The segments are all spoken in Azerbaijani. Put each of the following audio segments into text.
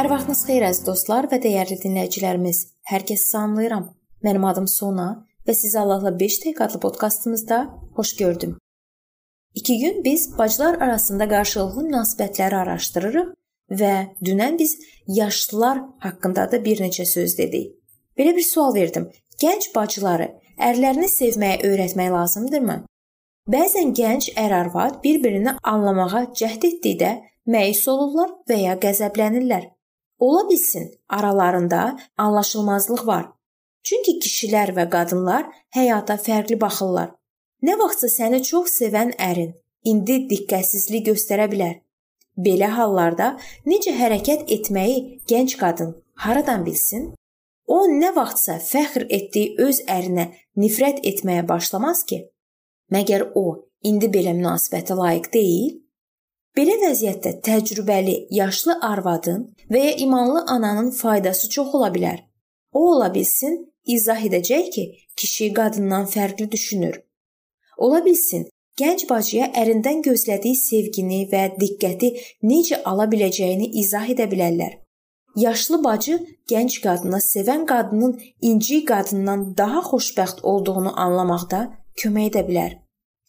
Sabahınız xeyir əziz dostlar və dəyərli dinləyicilərimiz. Hər kəsi salamlayıram. Mənim adım Sona və sizi Allahla 5 dəqiqə adlı podkastımızda xoş gördüm. 2 gün biz bacılar arasında qarşılıqlı münasibətləri araşdırırıq və dünən biz yaşlılar haqqında da bir neçə söz dedik. Belə bir sual verdim. Gənc bacıları ərlərini sevməyə öyrətmək lazımdırmı? Bəzən gənc ər-arvad bir-birini anlamağa cəhd etdikdə məyus olurlar və ya qəzəblənirlər. Ola bilsin, aralarında anlaşılmazlıq var. Çünki kişilər və qadınlar həyata fərqli baxırlar. Nə vaxtsa səni çox sevən ərin indi diqqətsizlik göstərə bilər. Belə hallarda necə hərəkət etməyi gənc qadın haradan bilsin? O nə vaxtsa fəxr etdiyi öz ərinə nifrət etməyə başlamaz ki? Məgər o indi belə münasibətə layiq deyil? Belə vəziyyətdə təcrübəli yaşlı arvadın və ya imanlı ananın faydası çox ola bilər. O ola bilsin, izah edəcək ki, kişi qadından fərqli düşünür. Ola bilsin, gənc bacıya ərindən gözlədiyi sevgini və diqqəti necə ala biləcəyini izah edə bilərlər. Yaşlı bacı gənc qadına sevən qadının inci qadından daha xoşbəxt olduğunu anlamaqda kömək edə bilər.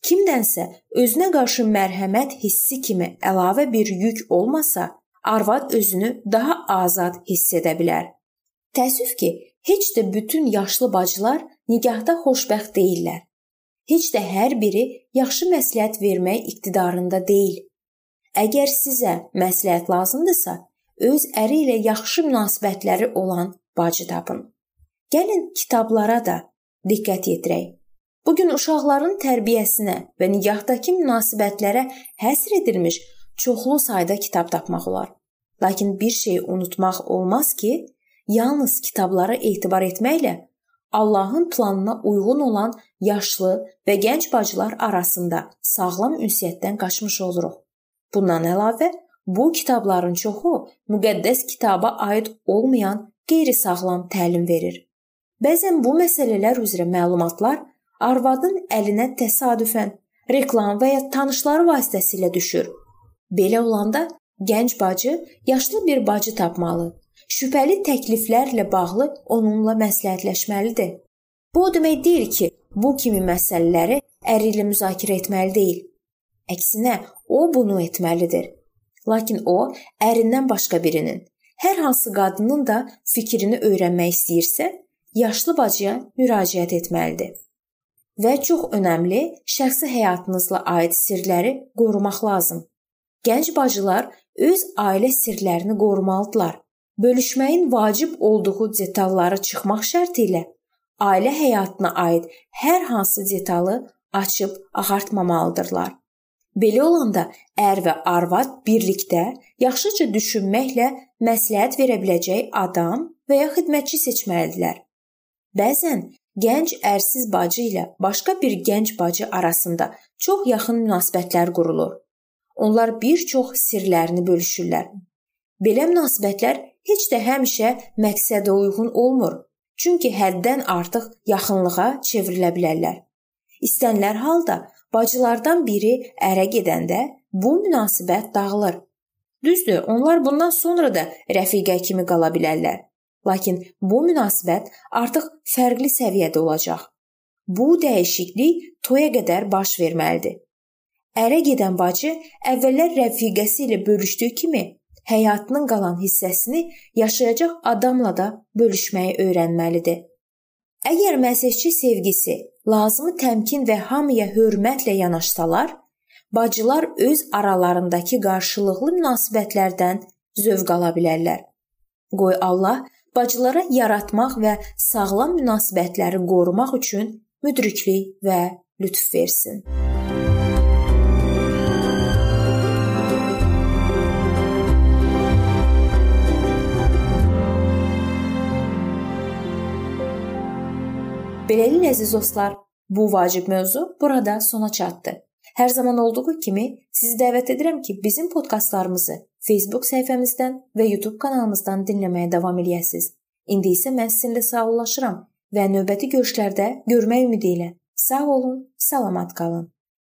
Kimdənsə özünə qarşı mərhəmət hissi kimi əlavə bir yük olmasa, arvad özünü daha azad hiss edə bilər. Təəssüf ki, heç də bütün yaşlı bacılar nigahda xoşbəxt deyillər. Heç də hər biri yaxşı məsləhət vermək iqtidarında deyil. Əgər sizə məsləhət lazımdırsa, öz əri ilə yaxşı münasibətləri olan bacı tapın. Gəlin kitablara da diqqət yetirək. Bu gün uşaqların tərbiyəsinə və nigahdaakı münasibətlərə həsr edilmiş çoxlu sayda kitab tapmaq olar. Lakin bir şeyi unutmaq olmaz ki, yalnız kitablara etibar etməklə Allahın planına uyğun olan yaşlı və gənc bacılar arasında sağlam ünsiyyətdən qaçmış oluruq. Bundan əlavə, bu kitabların çoxu müqəddəs kitaba aid olmayan qeyri-sağlam təlim verir. Bəzən bu məsələlər üzrə məlumatlar arvadın əlinə təsadüfən reklam və ya tanışları vasitəsilə düşür. Belə olanda gənc bacı yaşlı bir bacı tapmalı. Şübhəli təkliflərlə bağlı onunla məsləhətləşməlidir. Bu o demək deyil ki, bu kimi məsələləri əri ilə müzakirə etməli deyil. Əksinə, o bunu etməlidir. Lakin o ərindən başqa birinin, hər hansı qadının da fikrini öyrənmək istəyirsə, yaşlı bacıya müraciət etməlidir və çox önəmli şəxsi həyatınızla aid sirləri qorumaq lazım. Gənc bacılar öz ailə sirlərini qorumalıdırlar. Bölüşməyin vacib olduğu detalları çıxmaq şərti ilə ailə həyatına aid hər hansı detalı açıb ağartmamalıdırlar. Belə olanda ər və arvad birlikdə yaxşıca düşünməklə məsləhət verə biləcək adam və ya xidmətçi seçməlidirlər. Bəzən Gənc ərsiz bacı ilə başqa bir gənc bacı arasında çox yaxın münasibətlər qurulur. Onlar bir çox sirlərini bölüşürlər. Belə münasibətlər heç də həmişə məqsədə uyğun olmur. Çünki həddən artıq yaxınlığa çevrilə bilərlər. İstənilən halda bacılardan biri ərə gedəndə bu münasibət dağılır. Düzdür, onlar bundan sonra da rəfiqə kimi qala bilərlər. Lakin bu münasibət artıq fərqli səviyyədə olacaq. Bu dəyişiklik toya qədər baş verməlidir. Ərə gedən bacı əvvəllər rəfiqəsi ilə bölüşdüyü kimi həyatının qalan hissəsini yaşayacaq adamla da bölüşməyi öyrənməlidir. Əgər məsihçi sevgisi, lazımı təmkin və hamıya hörmətlə yanaşsalar, bacılar öz aralarındakı qarşılıqlı münasibətlərdən zövq ala bilərlər. Qoy Allah bacılara yaratmaq və sağlam münasibətləri qorumaq üçün müdriklik və lütf versin. Beləliklə əziz dostlar, bu vacib mövzu burada sona çatdı. Hər zaman olduğu kimi sizi dəvət edirəm ki, bizim podkastlarımızı Facebook səhifəmizdən və YouTube kanalımızdan dinləməyə davam eləyəsiniz. İndi isə mən sizinlə sağollaşıram və növbəti görüşlərdə görmək ümidi ilə sağ olun, salamat qalın.